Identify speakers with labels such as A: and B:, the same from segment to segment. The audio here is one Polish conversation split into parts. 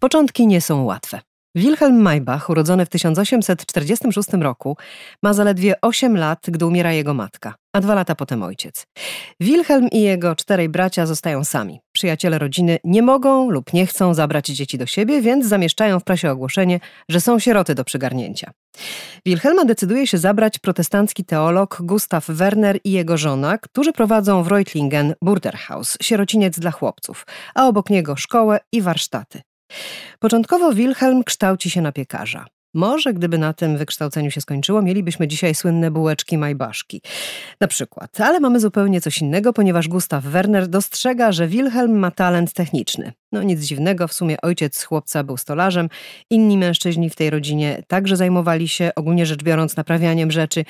A: Początki nie są łatwe. Wilhelm Maybach, urodzony w 1846 roku, ma zaledwie 8 lat, gdy umiera jego matka, a dwa lata potem ojciec. Wilhelm i jego czterej bracia zostają sami. Przyjaciele rodziny nie mogą lub nie chcą zabrać dzieci do siebie, więc zamieszczają w prasie ogłoszenie, że są sieroty do przygarnięcia. Wilhelma decyduje się zabrać protestancki teolog Gustav Werner i jego żona, którzy prowadzą w Reutlingen Burderhaus, sierociniec dla chłopców, a obok niego szkołę i warsztaty. Początkowo Wilhelm kształci się na piekarza. Może gdyby na tym wykształceniu się skończyło, mielibyśmy dzisiaj słynne bułeczki majbaszki. Na przykład. Ale mamy zupełnie coś innego, ponieważ Gustav Werner dostrzega, że Wilhelm ma talent techniczny. No nic dziwnego, w sumie ojciec chłopca był stolarzem, inni mężczyźni w tej rodzinie także zajmowali się, ogólnie rzecz biorąc, naprawianiem rzeczy,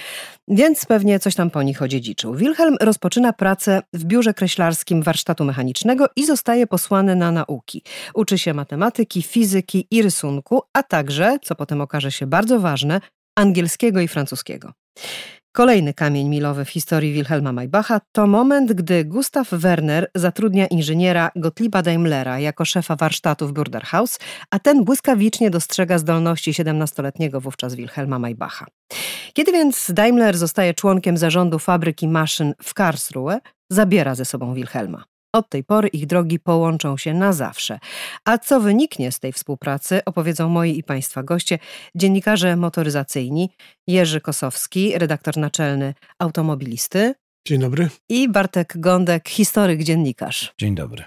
A: więc pewnie coś tam po nich odziedziczył. Wilhelm rozpoczyna pracę w biurze kreślarskim warsztatu mechanicznego i zostaje posłany na nauki. Uczy się matematyki, fizyki i rysunku, a także, co potem okaże się bardzo ważne, angielskiego i francuskiego. Kolejny kamień milowy w historii Wilhelma Maybacha to moment, gdy Gustav Werner zatrudnia inżyniera Gottlieba Daimlera jako szefa warsztatu w Burderhaus, a ten błyskawicznie dostrzega zdolności 17-letniego wówczas Wilhelma Maybacha. Kiedy więc Daimler zostaje członkiem zarządu fabryki maszyn w Karlsruhe, zabiera ze sobą Wilhelma. Od tej pory ich drogi połączą się na zawsze. A co wyniknie z tej współpracy, opowiedzą moi i Państwa goście, dziennikarze motoryzacyjni Jerzy Kosowski, redaktor naczelny Automobilisty.
B: Dzień dobry.
A: I Bartek Gądek, historyk, dziennikarz.
C: Dzień dobry.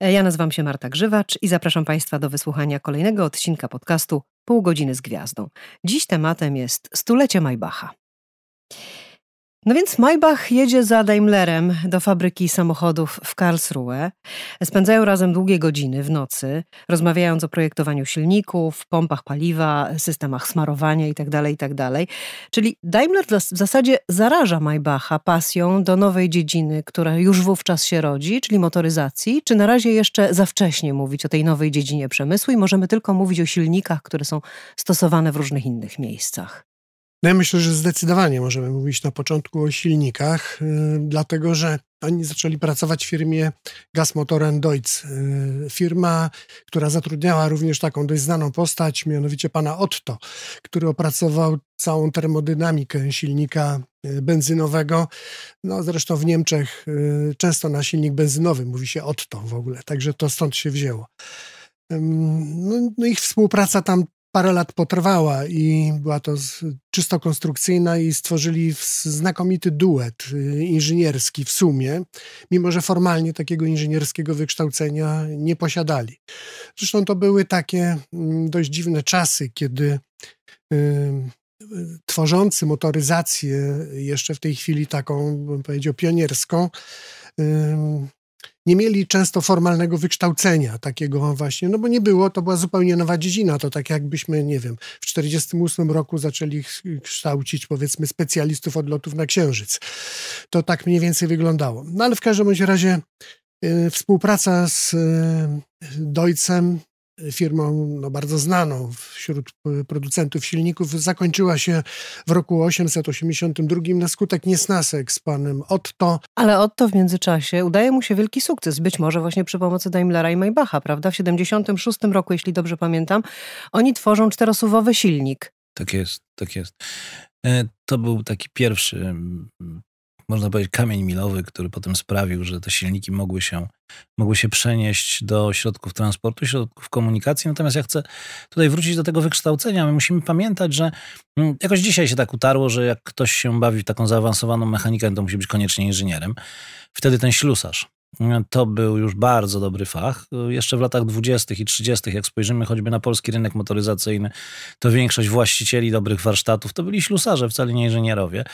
A: Ja nazywam się Marta Grzywacz i zapraszam Państwa do wysłuchania kolejnego odcinka podcastu Pół godziny z gwiazdą. Dziś tematem jest stulecie Maybacha. No więc Maybach jedzie za Daimlerem do fabryki samochodów w Karlsruhe. Spędzają razem długie godziny w nocy, rozmawiając o projektowaniu silników, pompach paliwa, systemach smarowania itd., tak itd. Tak Czyli Daimler w zasadzie zaraża Maybacha pasją do nowej dziedziny, która już wówczas się rodzi, czyli motoryzacji, czy na razie jeszcze za wcześnie mówić o tej nowej dziedzinie przemysłu i możemy tylko mówić o silnikach, które są stosowane w różnych innych miejscach?
B: No ja myślę, że zdecydowanie możemy mówić na początku o silnikach, yy, dlatego że oni zaczęli pracować w firmie Gasmotoren Deutz. Yy, firma, która zatrudniała również taką dość znaną postać, mianowicie pana Otto, który opracował całą termodynamikę silnika yy, benzynowego. No zresztą w Niemczech często na silnik benzynowy mówi się Otto w ogóle, także to stąd się wzięło. No, no, ich współpraca tam parę lat potrwała i była to czysto konstrukcyjna i stworzyli znakomity duet y, inżynierski w sumie, mimo że formalnie takiego inżynierskiego wykształcenia nie posiadali. Zresztą to były takie mm, dość dziwne czasy, kiedy y, tworzący motoryzację jeszcze w tej chwili taką, bym powiedział, pionierską, nie mieli często formalnego wykształcenia takiego właśnie, no bo nie było, to była zupełnie nowa dziedzina. To tak jakbyśmy, nie wiem, w 1948 roku zaczęli kształcić powiedzmy specjalistów od lotów na Księżyc. To tak mniej więcej wyglądało. No ale w każdym razie y, współpraca z y, Deutzem firmą no, bardzo znaną wśród producentów silników, zakończyła się w roku 882 na skutek niesnasek z panem Otto.
A: Ale Otto w międzyczasie udaje mu się wielki sukces, być może właśnie przy pomocy Daimlera i Maybacha, prawda? W 76 roku, jeśli dobrze pamiętam, oni tworzą czterosuwowy silnik.
C: Tak jest, tak jest. E, to był taki pierwszy można powiedzieć, kamień milowy, który potem sprawił, że te silniki mogły się, mogły się przenieść do środków transportu, środków komunikacji. Natomiast ja chcę tutaj wrócić do tego wykształcenia. My musimy pamiętać, że mm, jakoś dzisiaj się tak utarło, że jak ktoś się bawi w taką zaawansowaną mechanikę, to musi być koniecznie inżynierem. Wtedy ten ślusarz. Mm, to był już bardzo dobry fach. Jeszcze w latach 20. i 30., jak spojrzymy choćby na polski rynek motoryzacyjny, to większość właścicieli dobrych warsztatów to byli ślusarze, wcale nie inżynierowie.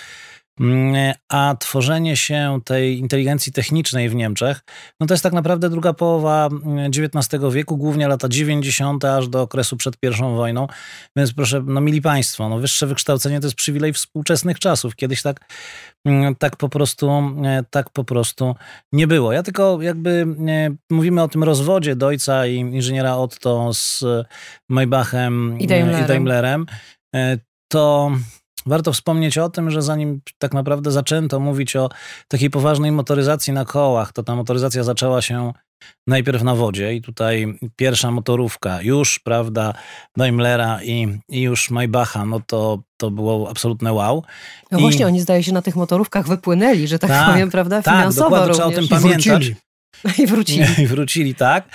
C: Mm, a tworzenie się tej inteligencji technicznej w Niemczech, no to jest tak naprawdę druga połowa XIX mm, wieku, głównie lata 90. aż do okresu przed I wojną. Więc proszę, no mili Państwo, no wyższe wykształcenie to jest przywilej współczesnych czasów. Kiedyś tak, mm, tak, po prostu, e, tak po prostu nie było. Ja tylko jakby e, mówimy o tym rozwodzie Deutscha i inżyniera Otto z Maybachem
A: i Daimlerem.
C: I Daimlerem e, to Warto wspomnieć o tym, że zanim tak naprawdę zaczęto mówić o takiej poważnej motoryzacji na kołach, to ta motoryzacja zaczęła się najpierw na wodzie i tutaj pierwsza motorówka już, prawda, Daimlera i, i już Maybacha, no to, to było absolutne wow.
A: No
C: I,
A: właśnie, oni zdaje się na tych motorówkach wypłynęli, że tak, tak powiem, prawda, finansowo
C: tak,
A: również.
C: trzeba o tym pamiętać.
A: I wrócili.
C: I wrócili, tak.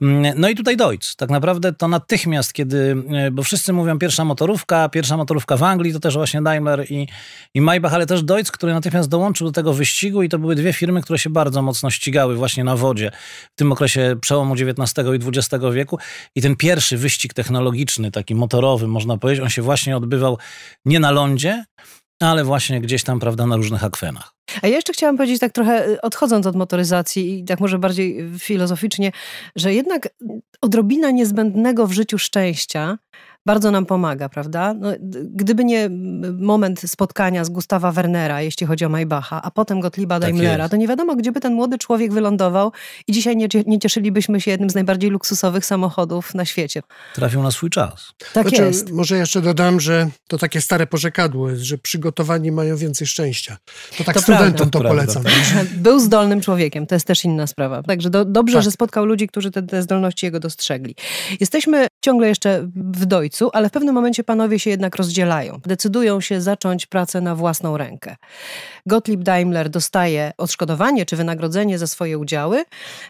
C: Mm, no i tutaj Deutz. Tak naprawdę to natychmiast, kiedy, e, bo wszyscy mówią pierwsza motorówka, pierwsza motorówka w Anglii, to też właśnie Daimler i, i Maybach, ale też Deutz, który natychmiast dołączył do tego wyścigu i to były dwie firmy, które się bardzo mocno ścigały właśnie na wodzie w tym okresie przełomu XIX i XX wieku. I ten pierwszy wyścig technologiczny, taki motorowy, można powiedzieć, on się właśnie odbywał nie na lądzie, ale właśnie gdzieś tam, prawda, na różnych akwenach.
A: A ja jeszcze chciałam powiedzieć, tak trochę y, odchodząc od motoryzacji i tak może bardziej filozoficznie, że jednak odrobina niezbędnego w życiu szczęścia bardzo nam pomaga, prawda? No, gdyby nie moment spotkania z Gustawa Wernera, jeśli chodzi o Maybacha, a potem Gottlieba tak Daimlera, to nie wiadomo, gdzie by ten młody człowiek wylądował i dzisiaj nie, nie cieszylibyśmy się jednym z najbardziej luksusowych samochodów na świecie.
C: Trafił na swój czas.
A: Tak znaczy, jest.
B: Może jeszcze dodam, że to takie stare porzekadło jest, że przygotowani mają więcej szczęścia. To tak to studentom prawda. to polecam.
A: Tak. Był zdolnym człowiekiem, to jest też inna sprawa. Także do, dobrze, tak. że spotkał ludzi, którzy te, te zdolności jego dostrzegli. Jesteśmy ciągle jeszcze w Dojcu, ale w pewnym momencie panowie się jednak rozdzielają. Decydują się zacząć pracę na własną rękę. Gottlieb Daimler dostaje odszkodowanie czy wynagrodzenie za swoje udziały.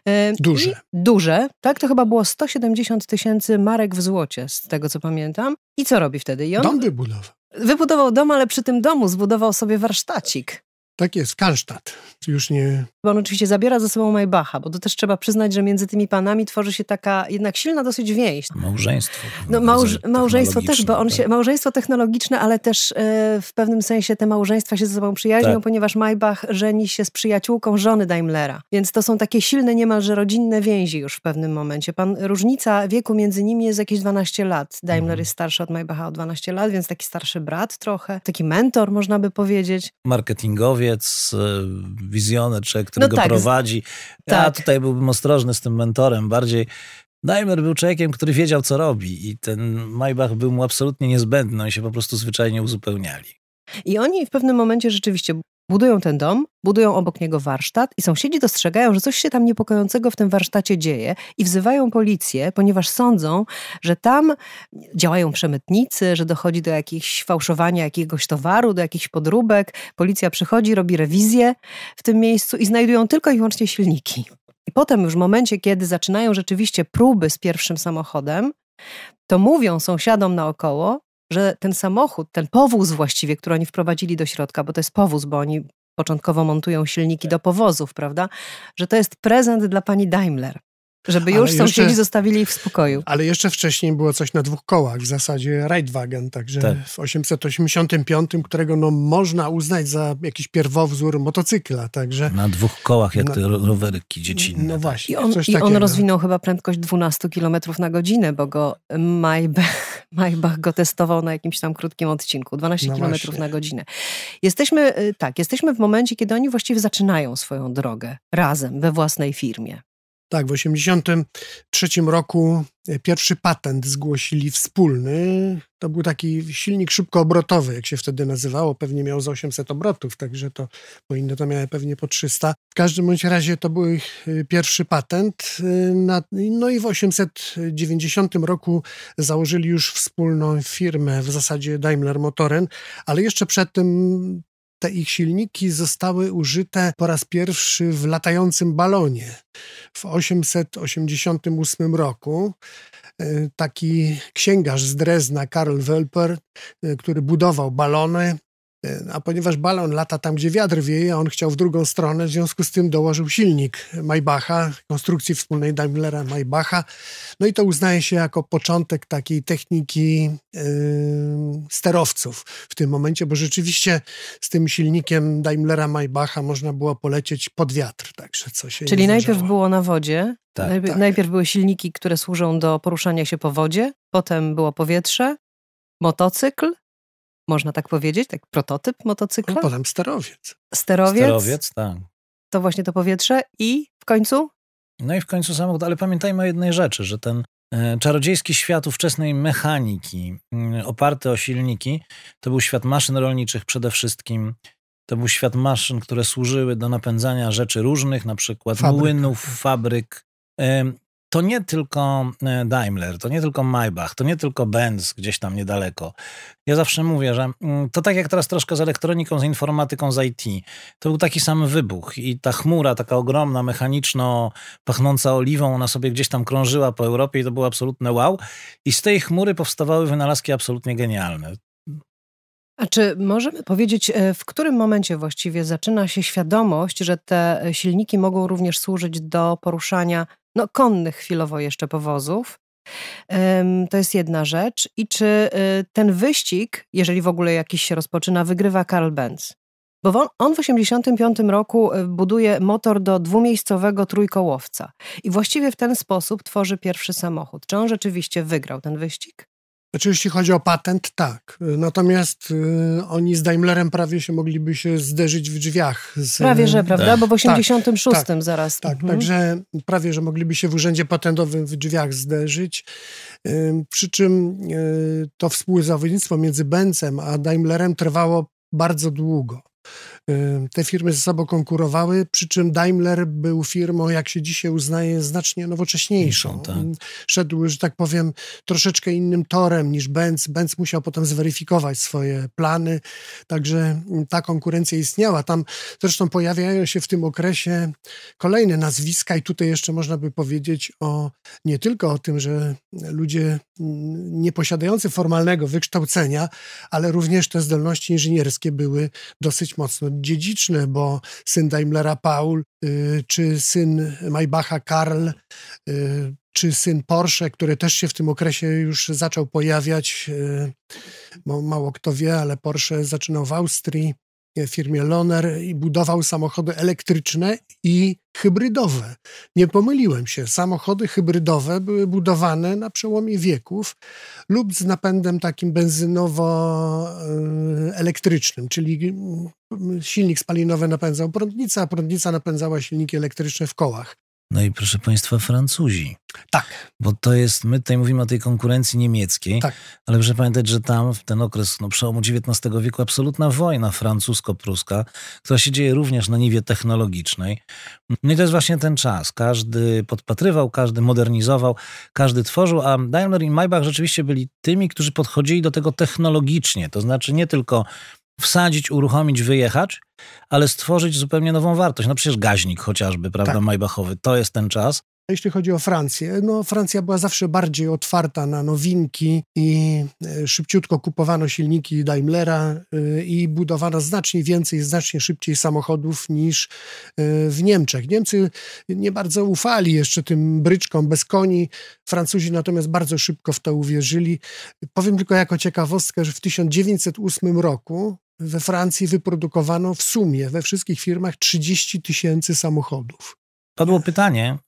B: E, duże.
A: Duże, tak? To chyba było 170 tysięcy marek w złocie, z tego co pamiętam. I co robi wtedy? I
B: on dom wybudował.
A: Wybudował dom, ale przy tym domu zbudował sobie warsztacik.
B: Tak jest, Karlstadt. Już nie...
A: Bo on oczywiście zabiera ze sobą Maybacha, bo to też trzeba przyznać, że między tymi panami tworzy się taka jednak silna dosyć więź.
C: Małżeństwo.
A: No, małż małżeństwo też, bo on się, tak. małżeństwo technologiczne, ale też e, w pewnym sensie te małżeństwa się ze sobą przyjaźnią, tak. ponieważ Maybach żeni się z przyjaciółką żony Daimlera. Więc to są takie silne, niemalże rodzinne więzi już w pewnym momencie. Pan, różnica wieku między nimi jest jakieś 12 lat. Daimler mhm. jest starszy od Maybacha o 12 lat, więc taki starszy brat trochę. Taki mentor, można by powiedzieć.
C: Marketingowy naukowiec, e, wizjoner, człowiek, który no go tak, prowadzi. Ja tak. tutaj byłbym ostrożny z tym mentorem. Bardziej Daimler był człowiekiem, który wiedział, co robi i ten Maybach był mu absolutnie niezbędny. Oni się po prostu zwyczajnie uzupełniali.
A: I oni w pewnym momencie rzeczywiście Budują ten dom, budują obok niego warsztat i sąsiedzi dostrzegają, że coś się tam niepokojącego w tym warsztacie dzieje i wzywają policję, ponieważ sądzą, że tam działają przemytnicy, że dochodzi do jakichś fałszowania jakiegoś towaru, do jakichś podróbek. Policja przychodzi, robi rewizję w tym miejscu i znajdują tylko i wyłącznie silniki. I potem już w momencie, kiedy zaczynają rzeczywiście próby z pierwszym samochodem, to mówią sąsiadom naokoło, że ten samochód, ten powóz właściwie, który oni wprowadzili do środka, bo to jest powóz, bo oni początkowo montują silniki do powozów, prawda? Że to jest prezent dla pani Daimler. Żeby już ale sąsiedzi jeszcze, zostawili ich w spokoju.
B: Ale jeszcze wcześniej było coś na dwóch kołach, w zasadzie Reitwagen, także tak. w 885, którego no, można uznać za jakiś pierwowzór motocykla. Także,
C: na dwóch kołach, jak na, te rowerki dziecinne.
B: No właśnie.
A: I on, i on rozwinął chyba prędkość 12 km na godzinę, bo go Maybach, Maybach go testował na jakimś tam krótkim odcinku. 12 no km właśnie. na godzinę. Jesteśmy, y, tak, jesteśmy w momencie, kiedy oni właściwie zaczynają swoją drogę razem, we własnej firmie.
B: Tak, w 1983 roku e, pierwszy patent zgłosili wspólny. To był taki silnik szybkoobrotowy, jak się wtedy nazywało. Pewnie miał z 800 obrotów, także to, bo inne to miały pewnie po 300. W każdym bądź razie to był ich e, pierwszy patent. E, no i w 890 roku założyli już wspólną firmę, w zasadzie Daimler Motoren, ale jeszcze przed tym te ich silniki zostały użyte po raz pierwszy w latającym balonie w 888 roku. E, taki księgarz z Drezna, Karl Wölper, e, który budował balony, a ponieważ balon lata tam, gdzie wiatr wieje, a on chciał w drugą stronę, w związku z tym dołożył silnik Maybacha, konstrukcji wspólnej Daimlera Maybacha. No i to uznaje się jako początek takiej techniki yy, sterowców w tym momencie, bo rzeczywiście z tym silnikiem Daimlera Maybacha można było polecieć pod wiatr. Także co się
A: Czyli najpierw było na wodzie, tak, najpierw, tak. najpierw były silniki, które służą do poruszania się po wodzie, potem było powietrze, motocykl, można tak powiedzieć, tak prototyp motocykla.
B: No, potem sterowiec.
A: Sterowiec.
C: Sterowiec, tak.
A: To właśnie to powietrze i w końcu?
C: No i w końcu samochód, ale pamiętajmy o jednej rzeczy, że ten e, czarodziejski świat ówczesnej mechaniki mm, oparty o silniki, to był świat maszyn rolniczych przede wszystkim. To był świat maszyn, które służyły do napędzania rzeczy różnych, na przykład fabryk. młynów, fabryk, to nie tylko e, Daimler, to nie tylko Maybach, to nie tylko Benz gdzieś tam niedaleko. Ja zawsze mówię, że mm, to tak jak teraz troszkę z elektroniką, z informatyką, z IT. To był taki sam wybuch i ta chmura, taka ogromna, mechaniczno pachnąca oliwą, ona sobie gdzieś tam krążyła po Europie i to było absolutne wow. I z tej chmury powstawały wynalazki absolutnie genialne.
A: A czy możemy powiedzieć, e, w którym momencie właściwie zaczyna się świadomość, że te silniki mogą również służyć do poruszania no, konnych chwilowo jeszcze powozów? To jest jedna rzecz. I czy e, ten wyścig, jeżeli w ogóle jakiś się rozpoczyna, wygrywa Karl Benz? Bo on w 1985 roku e, buduje motor do dwumiejscowego trójkołowca i właściwie w ten sposób tworzy pierwszy samochód. Czy on rzeczywiście wygrał ten wyścig?
B: Znaczy, jeśli chodzi o patent, tak. Natomiast y, oni z Daimlerem prawie się mogliby się zderzyć w drzwiach. Z,
A: prawie, że, prawda? Tak. Bo w 86 tak, tak, zaraz.
B: Tak, mhm. także prawie, że mogliby się w urzędzie patentowym w drzwiach zderzyć. Y, przy czym y, to współzawodnictwo między Benzem a Daimlerem trwało bardzo długo. Te firmy ze sobą konkurowały, przy czym Daimler był firmą, jak się dzisiaj uznaje, znacznie nowocześniejszą. Tak. Szedł, że tak powiem, troszeczkę innym torem niż Benz. Benz musiał potem zweryfikować swoje plany, także ta konkurencja istniała. Tam zresztą pojawiają się w tym okresie kolejne nazwiska i tutaj jeszcze można by powiedzieć o nie tylko o tym, że ludzie nie posiadający formalnego wykształcenia, ale również te zdolności inżynierskie były dosyć mocno dziedziczne, bo syn Daimlera Paul, y, czy syn Maybacha Karl, y, czy syn Porsche, który też się w tym okresie już zaczął pojawiać. Y, mało kto wie, ale Porsche zaczynał w Austrii firmie Loner i budował samochody elektryczne i hybrydowe. Nie pomyliłem się. Samochody hybrydowe były budowane na przełomie wieków lub z napędem takim benzynowo-elektrycznym, czyli mm, silnik spalinowy napędzał prądnica, a prądnica napędzała silniki elektryczne w kołach.
C: No i proszę Państwa, Francuzi.
B: Tak.
C: Bo to jest, my tutaj mówimy o tej konkurencji niemieckiej, tak. ale proszę pamiętać, że tam w ten okres no, przełomu XIX wieku absolutna wojna francusko-pruska, która się dzieje również na niwie technologicznej. No i to jest właśnie ten czas. Każdy podpatrywał, każdy modernizował, każdy tworzył, a Daimler i Maybach rzeczywiście byli tymi, którzy podchodzili do tego technologicznie. To znaczy nie tylko wsadzić, uruchomić, wyjechać, ale stworzyć zupełnie nową wartość. No przecież gaźnik chociażby, prawda, tak. Maybachowy, to jest ten czas.
B: Jeśli chodzi o Francję, no Francja była zawsze bardziej otwarta na nowinki i e, szybciutko kupowano silniki Daimlera e, i budowano znacznie więcej, znacznie szybciej samochodów niż e, w Niemczech. Niemcy nie bardzo ufali jeszcze tym bryczkom bez koni, Francuzi natomiast bardzo szybko w to uwierzyli. Powiem tylko jako ciekawostkę, że w 1908 roku we Francji wyprodukowano w sumie we wszystkich firmach 30 tysięcy samochodów.
C: Padło pytanie,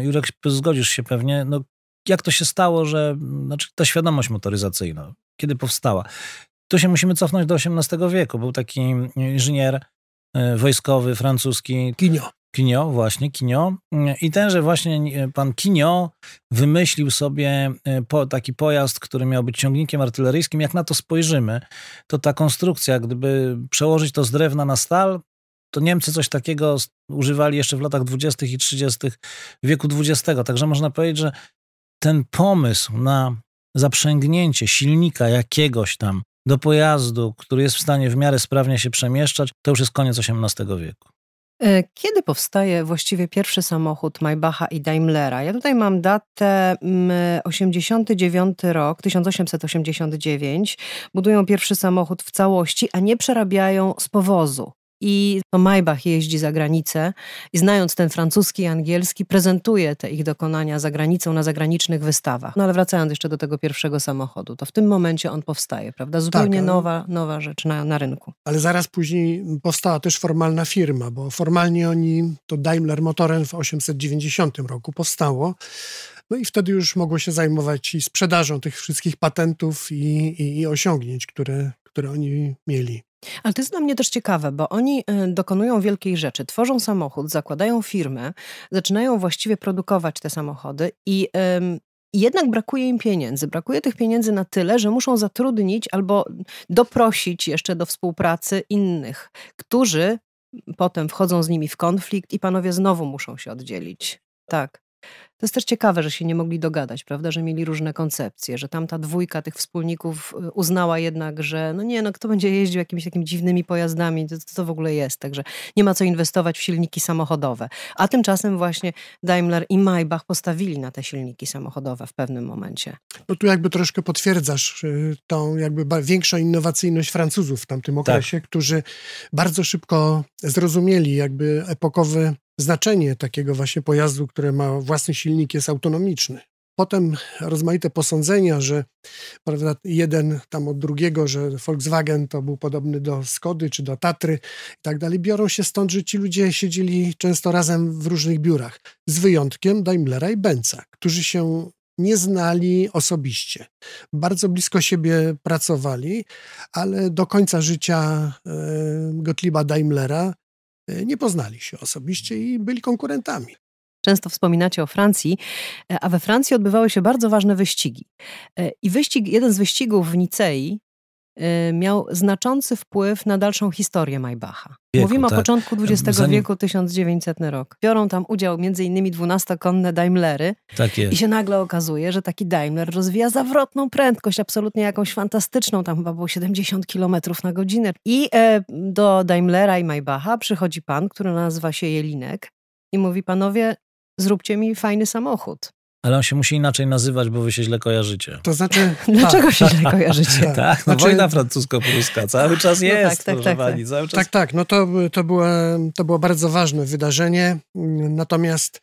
C: y, Jurek, zgodzisz się pewnie, no, jak to się stało, że znaczy ta świadomość motoryzacyjna, kiedy powstała? Tu się musimy cofnąć do XVIII wieku. Był taki inżynier y, wojskowy francuski.
B: Kinio.
C: Kinio, właśnie, Kinio. I tenże właśnie pan Kinio wymyślił sobie y, taki pojazd, który miał być ciągnikiem artyleryjskim. Jak na to spojrzymy, to ta konstrukcja, gdyby przełożyć to z drewna na stal, to Niemcy coś takiego używali jeszcze w latach 20. i 30. wieku XX. Także można powiedzieć, że ten pomysł na zaprzęgnięcie silnika jakiegoś tam do pojazdu, który jest w stanie w miarę sprawnie się przemieszczać, to już jest koniec XVIII wieku.
A: E, kiedy powstaje właściwie pierwszy samochód Maybacha i Daimlera? Ja tutaj mam datę 89 mm, rok, 1889. Budują pierwszy samochód w całości, a nie przerabiają z powozu. I to Maybach jeździ za granicę i znając ten francuski i angielski, prezentuje te ich dokonania za granicą na zagranicznych wystawach. No ale wracając jeszcze do tego pierwszego samochodu, to w tym momencie on powstaje, prawda? Zupełnie tak, nowa, nowa rzecz na, na rynku.
B: Ale zaraz później powstała też formalna firma, bo formalnie oni, to Daimler Motoren w 890 roku powstało. No i wtedy już mogło się zajmować i sprzedażą tych wszystkich patentów i, i, i osiągnięć, które, które oni mieli.
A: Ale to jest dla mnie też ciekawe, bo oni y, dokonują wielkiej rzeczy. Tworzą samochód, zakładają firmę, zaczynają właściwie produkować te samochody i jednak brakuje im pieniędzy. Brakuje tych pieniędzy na tyle, że muszą zatrudnić albo doprosić jeszcze do współpracy innych, którzy potem wchodzą z nimi w konflikt i panowie znowu muszą się oddzielić. Tak. To jest też ciekawe, że się nie mogli dogadać, prawda, że mieli różne koncepcje, że tamta dwójka tych wspólników y, uznała jednak, że no nie, no kto będzie jeździł jakimiś takimi dziwnymi pojazdami, to, to w ogóle jest, także nie ma co inwestować w silniki samochodowe. A tymczasem właśnie Daimler i Maybach postawili na te silniki samochodowe w pewnym momencie.
B: No tu jakby troszkę potwierdzasz y, tą jakby większą innowacyjność Francuzów w tamtym tak. okresie, tak. którzy bardzo szybko zrozumieli jakby epokowy znaczenie takiego właśnie pojazdu, który ma własny silnik, jest autonomiczny. Potem rozmaite posądzenia, że prawda, jeden tam od drugiego, że Volkswagen to był podobny do Skody czy do Tatry i tak dalej, biorą się stąd, że ci ludzie siedzieli często razem w różnych biurach, z wyjątkiem Daimlera i Benza, którzy się nie znali osobiście. Bardzo blisko siebie pracowali, ale do końca życia e, Gottlieba Daimlera e, nie poznali się osobiście i byli konkurentami.
A: Często wspominacie o Francji, e, a we Francji odbywały się bardzo ważne wyścigi. I wyścig, jeden z wyścigów w Nicei Y, miał znaczący wpływ na dalszą historię Maybacha. Wieku, Mówimy tak. o początku XX Zanim... wieku, 1900 rok. Biorą tam udział m.in. dwunastokonne Daimlery
C: tak
A: i się nagle okazuje, że taki Daimler rozwija zawrotną prędkość, absolutnie jakąś fantastyczną, tam chyba było 70 km na godzinę. I e, do Daimlera i Maybacha przychodzi pan, który nazywa się Jelinek i mówi, panowie, zróbcie mi fajny samochód.
C: Ale on się musi inaczej nazywać, bo wy się źle kojarzycie.
B: To znaczy...
A: Dlaczego się źle kojarzycie?
C: tak, no znaczy... wojna francusko-pruska cały czas no jest, tak, tak, tak, tak. Cały czas...
B: tak, tak, no to, to, było, to było bardzo ważne wydarzenie, natomiast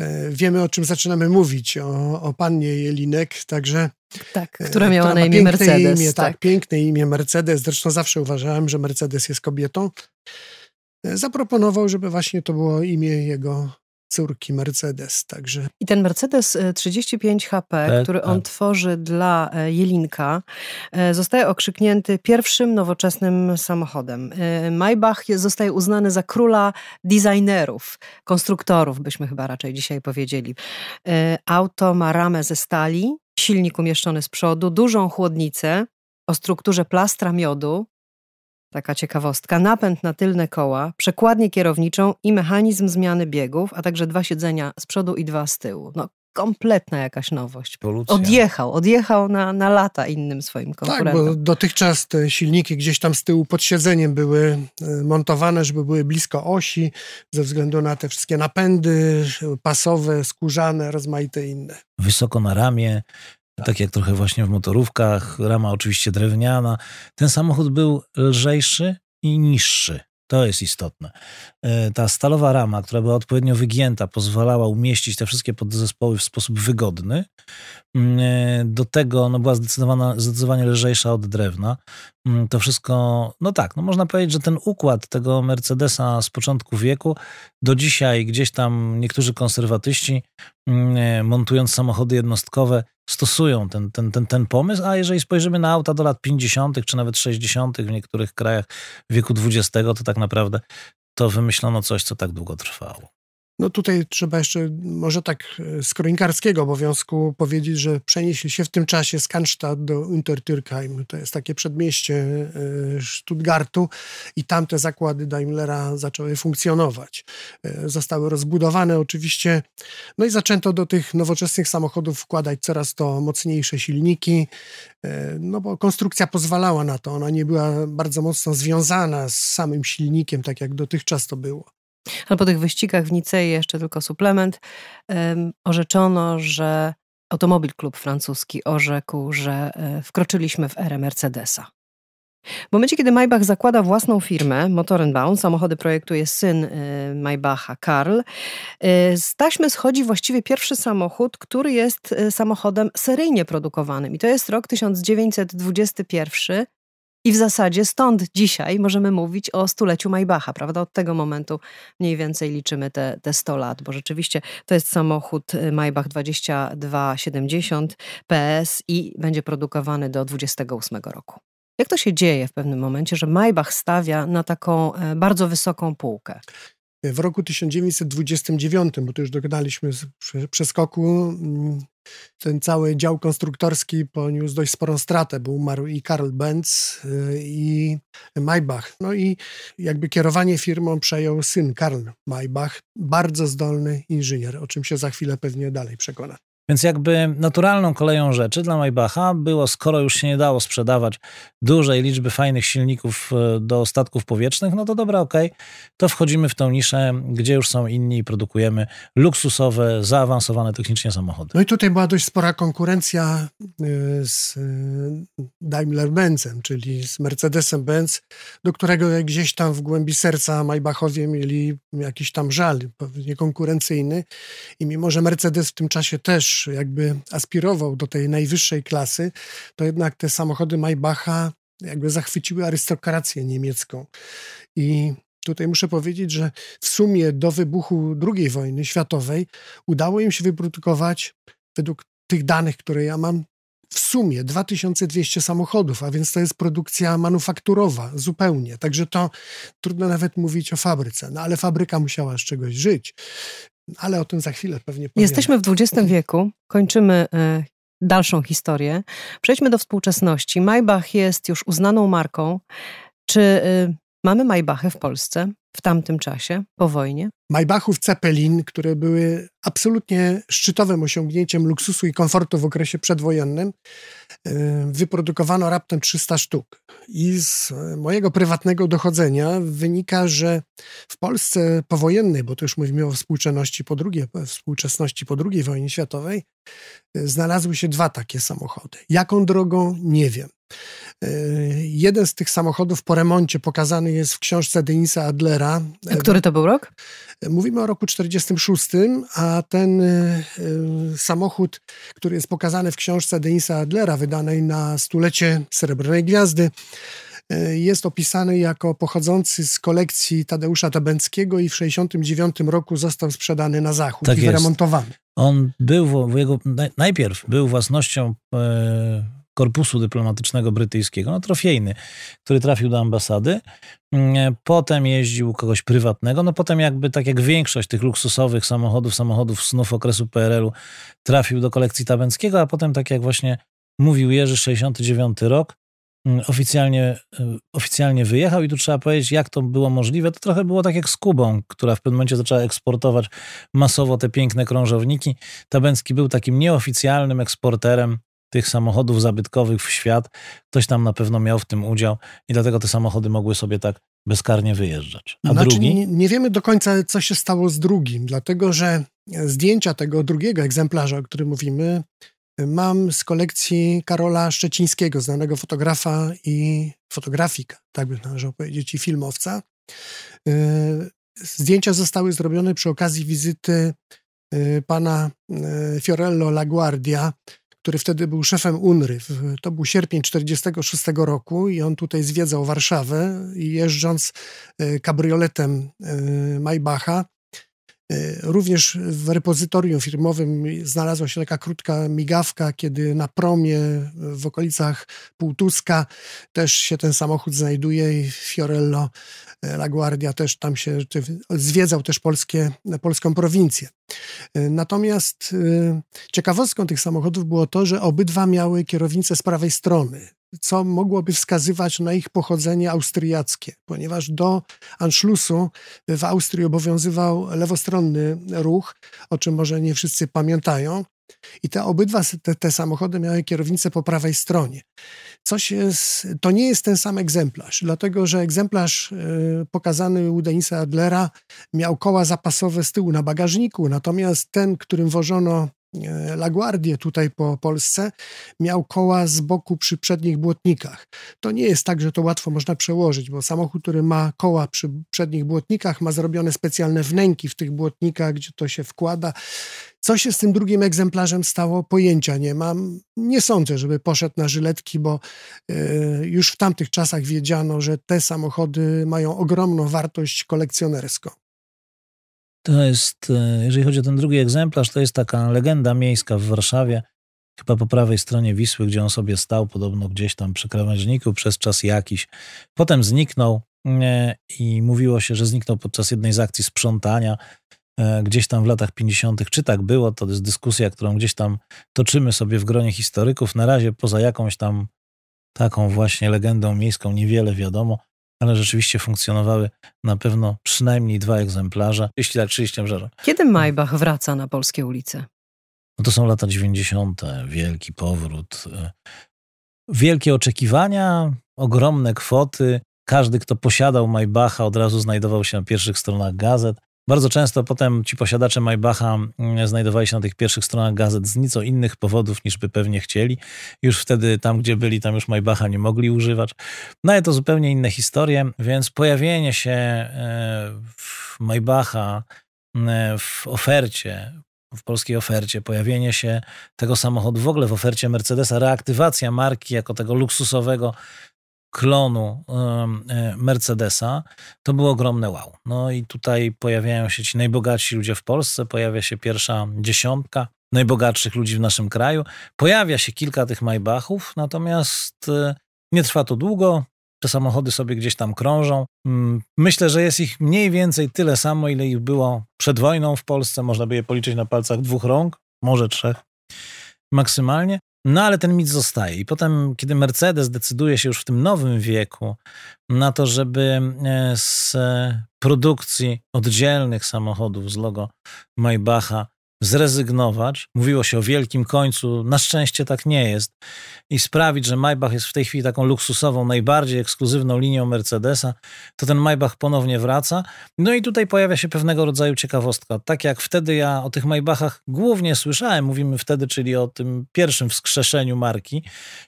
B: e, wiemy o czym zaczynamy mówić, o, o pannie Jelinek, także...
A: Tak, e, która miała która na imię Mercedes.
B: Imię, tak. tak, piękne imię Mercedes, zresztą zawsze uważałem, że Mercedes jest kobietą. E, zaproponował, żeby właśnie to było imię jego córki Mercedes. Także.
A: I ten Mercedes 35 HP, tak, który on tak. tworzy dla e, Jelinka, e, zostaje okrzyknięty pierwszym nowoczesnym samochodem. E, Maybach zostaje uznany za króla designerów, konstruktorów, byśmy chyba raczej dzisiaj powiedzieli. Auto ma ramę ze stali, silnik umieszczony z przodu, dużą chłodnicę o strukturze plastra miodu, Taka ciekawostka. Napęd na tylne koła, przekładnię kierowniczą i mechanizm zmiany biegów, a także dwa siedzenia z przodu i dwa z tyłu. No, kompletna jakaś nowość.
C: Polucja.
A: Odjechał, odjechał na, na lata innym swoim konkurentom.
B: Tak, bo dotychczas te silniki gdzieś tam z tyłu pod siedzeniem były e, montowane, żeby były blisko osi, ze względu na te wszystkie napędy pasowe, skórzane, rozmaite inne.
C: Wysoko na ramię, tak. tak jak trochę właśnie w motorówkach, rama oczywiście drewniana. Ten samochód był lżejszy i niższy. To jest istotne. E, ta stalowa rama, która była odpowiednio wygięta, pozwalała umieścić te wszystkie podzespoły w sposób wygodny. Mm, e, do tego no, była zdecydowanie lżejsza od drewna. Mm, to wszystko, no tak, no można powiedzieć, że ten układ tego Mercedesa z początku wieku do dzisiaj gdzieś tam niektórzy konserwatyści montując samochody jednostkowe stosują ten, ten, ten, ten pomysł, a jeżeli spojrzymy na auta do lat 50. czy nawet 60. w niektórych krajach wieku XX, to tak naprawdę to wymyślono coś, co tak długo trwało.
B: No tutaj trzeba jeszcze może tak e, z kronikarskiego obowiązku powiedzieć, że przenieśli się w tym czasie z Cannstatt do Untertürkheim. To jest takie przedmieście e, Stuttgartu i tam te zakłady Daimlera zaczęły funkcjonować. E, zostały rozbudowane oczywiście, no i zaczęto do tych nowoczesnych samochodów wkładać coraz to mocniejsze silniki, no bo konstrukcja pozwalała na to. Ona nie była bardzo mocno związana z samym silnikiem, tak jak dotychczas to było.
A: Ale po tych wyścigach w Nicei, jeszcze tylko suplement, um, orzeczono, że Automobil Klub Francuski orzekł, że e, wkroczyliśmy w erę Mercedesa. W momencie, kiedy Maybach zakłada własną firmę, Motorenbaum, samochody projektuje syn y, Maybacha, Karl, y, z taśmy schodzi właściwie pierwszy samochód, który jest samochodem seryjnie produkowanym. I to jest rok 1921, i w zasadzie stąd dzisiaj możemy mówić o stuleciu Maybacha, prawda? Od tego momentu mniej więcej liczymy te, te 100 lat, bo rzeczywiście to jest samochód y, Maybach 2270 PS i będzie produkowany do 28 roku. Jak to się dzieje w pewnym momencie, że Maybach stawia na taką e, bardzo wysoką półkę?
B: W roku 1929, bo tu już dogadaliśmy przeskoku, mm, ten cały dział konstruktorski poniósł dość sporą stratę, bo umarł i Karl Benz y, i Maybach. No i jakby kierowanie firmą przejął syn Karl Maybach, bardzo zdolny inżynier, o czym się za chwilę pewnie dalej przekona.
C: Więc jakby naturalną koleją rzeczy dla Maybacha było, skoro już się nie dało sprzedawać dużej liczby fajnych silników e, do statków powietrznych, no to dobra, okej, okay, to wchodzimy w tą niszę, gdzie już są inni i produkujemy luksusowe, zaawansowane technicznie samochody.
B: No i tutaj była dość spora konkurencja e, z e, Daimler-Benzem, czyli z Mercedesem-Benz, do którego gdzieś tam w głębi serca Maybachowie mieli jakiś tam żal, pewnie konkurencyjny i mimo, że Mercedes w tym czasie też jakby aspirował do tej najwyższej klasy, to jednak te samochody Maybacha jakby zachwyciły arystokrację niemiecką. I tutaj muszę powiedzieć, że w sumie do wybuchu II wojny światowej udało im się wyprodukować, według tych danych, które ja mam, w sumie 2200 samochodów, a więc to jest produkcja manufakturowa zupełnie. Także to trudno nawet mówić o fabryce, no ale fabryka musiała z czegoś żyć ale o tym za chwilę pewnie
A: powiemy. Jesteśmy w XX wieku, kończymy e, dalszą historię. Przejdźmy do współczesności. Maybach jest już uznaną marką. Czy e, mamy Maybachy w Polsce w tamtym czasie, po wojnie?
B: Maybachów Zeppelin, które były absolutnie szczytowym osiągnięciem luksusu i komfortu w okresie przedwojennym, e, wyprodukowano raptem 300 sztuk. I z mojego prywatnego dochodzenia wynika, że w Polsce powojennej, bo to już mówimy o współczesności po drugiej, współczesności po II wojnie światowej, e, znalazły się dwa takie samochody. Jaką drogą? Nie wiem. E, jeden z tych samochodów po remoncie pokazany jest w książce Denisa Adlera.
A: A który to był rok?
B: Mówimy o roku 46, a ten e, samochód, który jest pokazany w książce Denisa Adlera, wydanej na stulecie Srebrnej Gwiazdy, e, jest opisany jako pochodzący z kolekcji Tadeusza Tabęckiego i w 69 roku został sprzedany na zachód tak i wyremontowany.
C: On był, jego, najpierw był własnością korpusu dyplomatycznego brytyjskiego, no trofejny, który trafił do ambasady. Mm, potem jeździł kogoś prywatnego, no potem jakby tak jak większość tych luksusowych samochodów, samochodów snów okresu PRL-u trafił do kolekcji Tabęckiego, a potem tak jak właśnie mówił Jerzy, 69 rok, mm, oficjalnie, y, oficjalnie wyjechał i tu trzeba powiedzieć, jak to było możliwe. To trochę było tak jak z Kubą, która w pewnym momencie zaczęła eksportować masowo te piękne krążowniki. Tabęcki był takim nieoficjalnym eksporterem tych samochodów zabytkowych w świat. Ktoś tam na pewno miał w tym udział i dlatego te samochody mogły sobie tak bezkarnie wyjeżdżać. A znaczy, drugi?
B: Nie, nie wiemy do końca, co się stało z drugim, dlatego że zdjęcia tego drugiego egzemplarza, o którym mówimy, mam z kolekcji Karola Szczecińskiego, znanego fotografa i fotografika, tak by należało powiedzieć, i filmowca. Y, zdjęcia zostały zrobione przy okazji wizyty y, pana y, Fiorello LaGuardia, który wtedy był szefem UNRY. To był sierpień 1946 roku i on tutaj zwiedzał Warszawę i jeżdżąc e, kabrioletem e, Maybacha, Również w repozytorium firmowym znalazła się taka krótka migawka, kiedy na promie w okolicach Półtuska też się ten samochód znajduje i Fiorello LaGuardia też tam się zwiedzał też polskie, polską prowincję. Natomiast y, ciekawostką tych samochodów było to, że obydwa miały kierownicę z prawej strony, co mogłoby wskazywać na ich pochodzenie austriackie, ponieważ do Anschlussu w Austrii obowiązywał lewostronny ruch, o czym może nie wszyscy pamiętają. I te obydwa te, te samochody miały kierownicę po prawej stronie. Coś jest, to nie jest ten sam egzemplarz, dlatego że egzemplarz y, pokazany u Denisa Adlera miał koła zapasowe z tyłu na bagażniku, natomiast ten, którym wożono LaGuardię tutaj po Polsce, miał koła z boku przy przednich błotnikach. To nie jest tak, że to łatwo można przełożyć, bo samochód, który ma koła przy przednich błotnikach, ma zrobione specjalne wnęki w tych błotnikach, gdzie to się wkłada. Co się z tym drugim egzemplarzem stało, pojęcia nie mam. Nie sądzę, żeby poszedł na żyletki, bo e, już w tamtych czasach wiedziano, że te samochody mają ogromną wartość kolekcjonerską.
C: To jest, e, jeżeli chodzi o ten drugi egzemplarz, to jest taka legenda miejska w Warszawie, chyba po prawej stronie Wisły, gdzie on sobie stał, podobno gdzieś tam przy krawężniku przez czas jakiś. Potem zniknął, i mówiło się, że zniknął podczas jednej z akcji sprzątania gdzieś tam w latach 50. Czy tak było? To jest dyskusja, którą gdzieś tam toczymy sobie w gronie historyków. Na razie poza jakąś tam taką właśnie legendą miejską niewiele wiadomo, ale rzeczywiście funkcjonowały na pewno przynajmniej dwa egzemplarze, jeśli tak 30 egzemplarzy.
A: Kiedy Maybach wraca na polskie ulice?
C: No to są lata 90., wielki powrót, wielkie oczekiwania, ogromne kwoty. Każdy, kto posiadał Maybacha, od razu znajdował się na pierwszych stronach gazet. Bardzo często potem ci posiadacze Maybacha mm, znajdowali się na tych pierwszych stronach gazet z nieco innych powodów niż by pewnie chcieli. Już wtedy tam, gdzie byli, tam już Maybacha nie mogli używać. No ale to zupełnie inne historie, więc pojawienie się e, Maybacha e, w ofercie, w polskiej ofercie, pojawienie się tego samochodu w ogóle w ofercie Mercedesa, reaktywacja marki jako tego luksusowego klonu e, Mercedesa, to było ogromne wow. No i tutaj pojawiają się ci najbogatsi ludzie w Polsce, pojawia się pierwsza dziesiątka najbogatszych ludzi w naszym kraju, pojawia się kilka tych Maybachów, natomiast e, nie trwa to długo, te samochody sobie gdzieś tam krążą. Mm, myślę, że jest ich mniej więcej tyle samo, ile ich było przed wojną w Polsce. Można by je policzyć na palcach dwóch rąk, może trzech maksymalnie. No ale ten mit zostaje. I potem, kiedy Mercedes decyduje się już w tym nowym wieku na to, żeby e, z produkcji oddzielnych samochodów z logo Maybacha zrezygnować. Mówiło się o wielkim końcu, na szczęście tak nie jest. I sprawić, że Maybach jest w tej chwili taką luksusową, najbardziej ekskluzywną linią Mercedesa, to ten Maybach ponownie wraca. No i tutaj pojawia się pewnego rodzaju ciekawostka. Tak jak wtedy ja o tych Maybachach głównie słyszałem, mówimy wtedy, czyli o tym pierwszym wskrzeszeniu marki,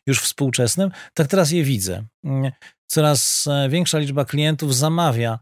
C: już współczesnym, tak teraz je widzę. Coraz e, większa liczba klientów zamawia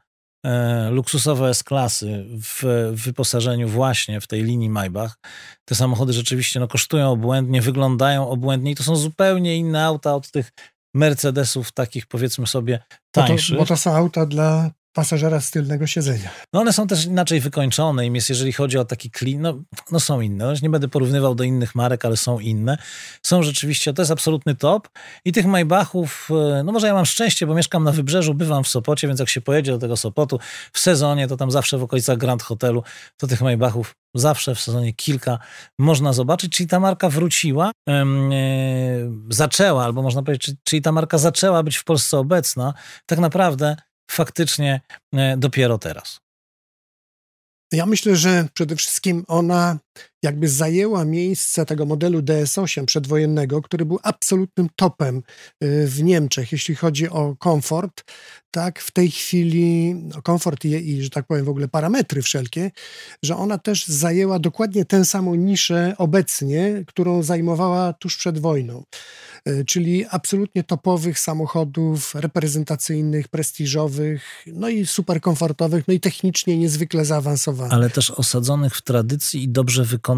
C: luksusowe S-klasy w wyposażeniu właśnie w tej linii Maybach. Te samochody rzeczywiście no, kosztują obłędnie, wyglądają obłędnie i to są zupełnie inne auta od tych Mercedesów takich powiedzmy sobie tańszych.
B: Bo to, bo to są auta dla pasażera z tylnego siedzenia.
C: No one są też inaczej wykończone im jest, jeżeli chodzi o taki klin, no, no są inne. Nie będę porównywał do innych marek, ale są inne. Są rzeczywiście, to jest absolutny top i tych Maybachów, e, no może ja mam szczęście, bo mieszkam na Wybrzeżu, bywam w Sopocie, więc jak się pojedzie do tego Sopotu w sezonie, to tam zawsze w okolicach Grand Hotelu, to tych Maybachów zawsze w sezonie kilka można zobaczyć, czyli ta marka wróciła, yy, zaczęła, albo można powiedzieć, czyli ta marka zaczęła być w Polsce obecna, tak naprawdę faktycznie e, dopiero teraz?
B: Ja myślę, że przede wszystkim ona jakby zajęła miejsce tego modelu DS8 przedwojennego, który był absolutnym topem y, w Niemczech, jeśli chodzi o komfort. Tak, w tej chwili no, komfort i, i, że tak powiem, w ogóle parametry wszelkie, że ona też zajęła dokładnie tę samą niszę obecnie, którą zajmowała tuż przed wojną. Y, czyli absolutnie topowych samochodów reprezentacyjnych, prestiżowych, no i super komfortowych, no i technicznie niezwykle zaawansowanych.
C: Ale też osadzonych w tradycji i dobrze wykonanych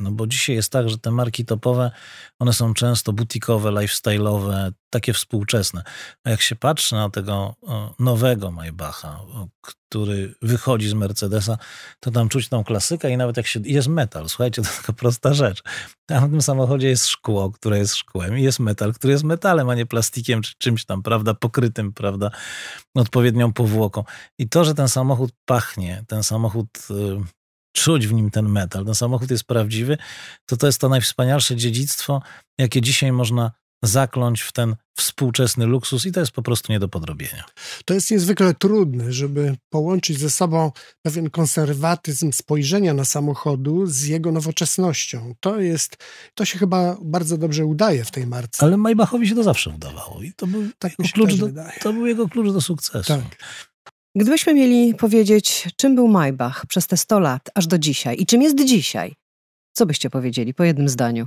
C: No bo dzisiaj jest tak, że te marki topowe, one są często butikowe, lifestyle'owe, takie współczesne. A jak się patrzy na tego nowego Maybacha, który wychodzi z Mercedesa, to tam czuć tą klasykę i nawet jak się... jest metal, słuchajcie, to taka prosta rzecz. Tam w tym samochodzie jest szkło, które jest szkłem i jest metal, który jest metalem, a nie plastikiem czy czymś tam, prawda, pokrytym, prawda, odpowiednią powłoką. I to, że ten samochód pachnie, ten samochód y, czuć w nim ten metal, ten samochód jest prawdziwy, to to jest to najwspanialsze dziedzictwo, jakie dzisiaj można zakląć w ten współczesny luksus i to jest po prostu nie do podrobienia.
B: To jest niezwykle trudne, żeby połączyć ze sobą pewien konserwatyzm spojrzenia na samochodu z jego nowoczesnością. To jest, to się chyba bardzo dobrze udaje w tej marce.
C: Ale Maybachowi się to zawsze udawało i to był, tak klucz do, to był jego klucz do sukcesu. Tak.
A: Gdybyśmy mieli powiedzieć, czym był Maybach przez te 100 lat, aż do dzisiaj i czym jest dzisiaj, co byście powiedzieli po jednym zdaniu?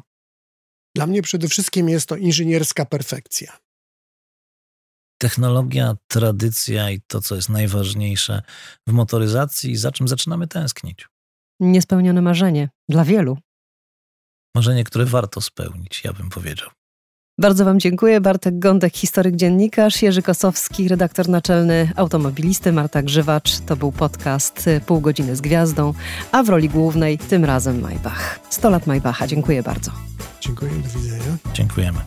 B: Dla mnie przede wszystkim jest to inżynierska perfekcja.
C: Technologia, tradycja i to, co jest najważniejsze w motoryzacji, za czym zaczynamy tęsknić.
A: Niespełnione marzenie dla wielu.
C: Marzenie, które warto spełnić, ja bym powiedział.
A: Bardzo Wam dziękuję. Bartek Gądek, historyk dziennikarz, Jerzy Kosowski, redaktor naczelny automobilisty, Marta Grzywacz. To był podcast Pół godziny z gwiazdą, a w roli głównej tym razem Maybach. 100 lat Maybacha. Dziękuję bardzo.
B: Dziękuję, do widzenia.
C: Dziękujemy.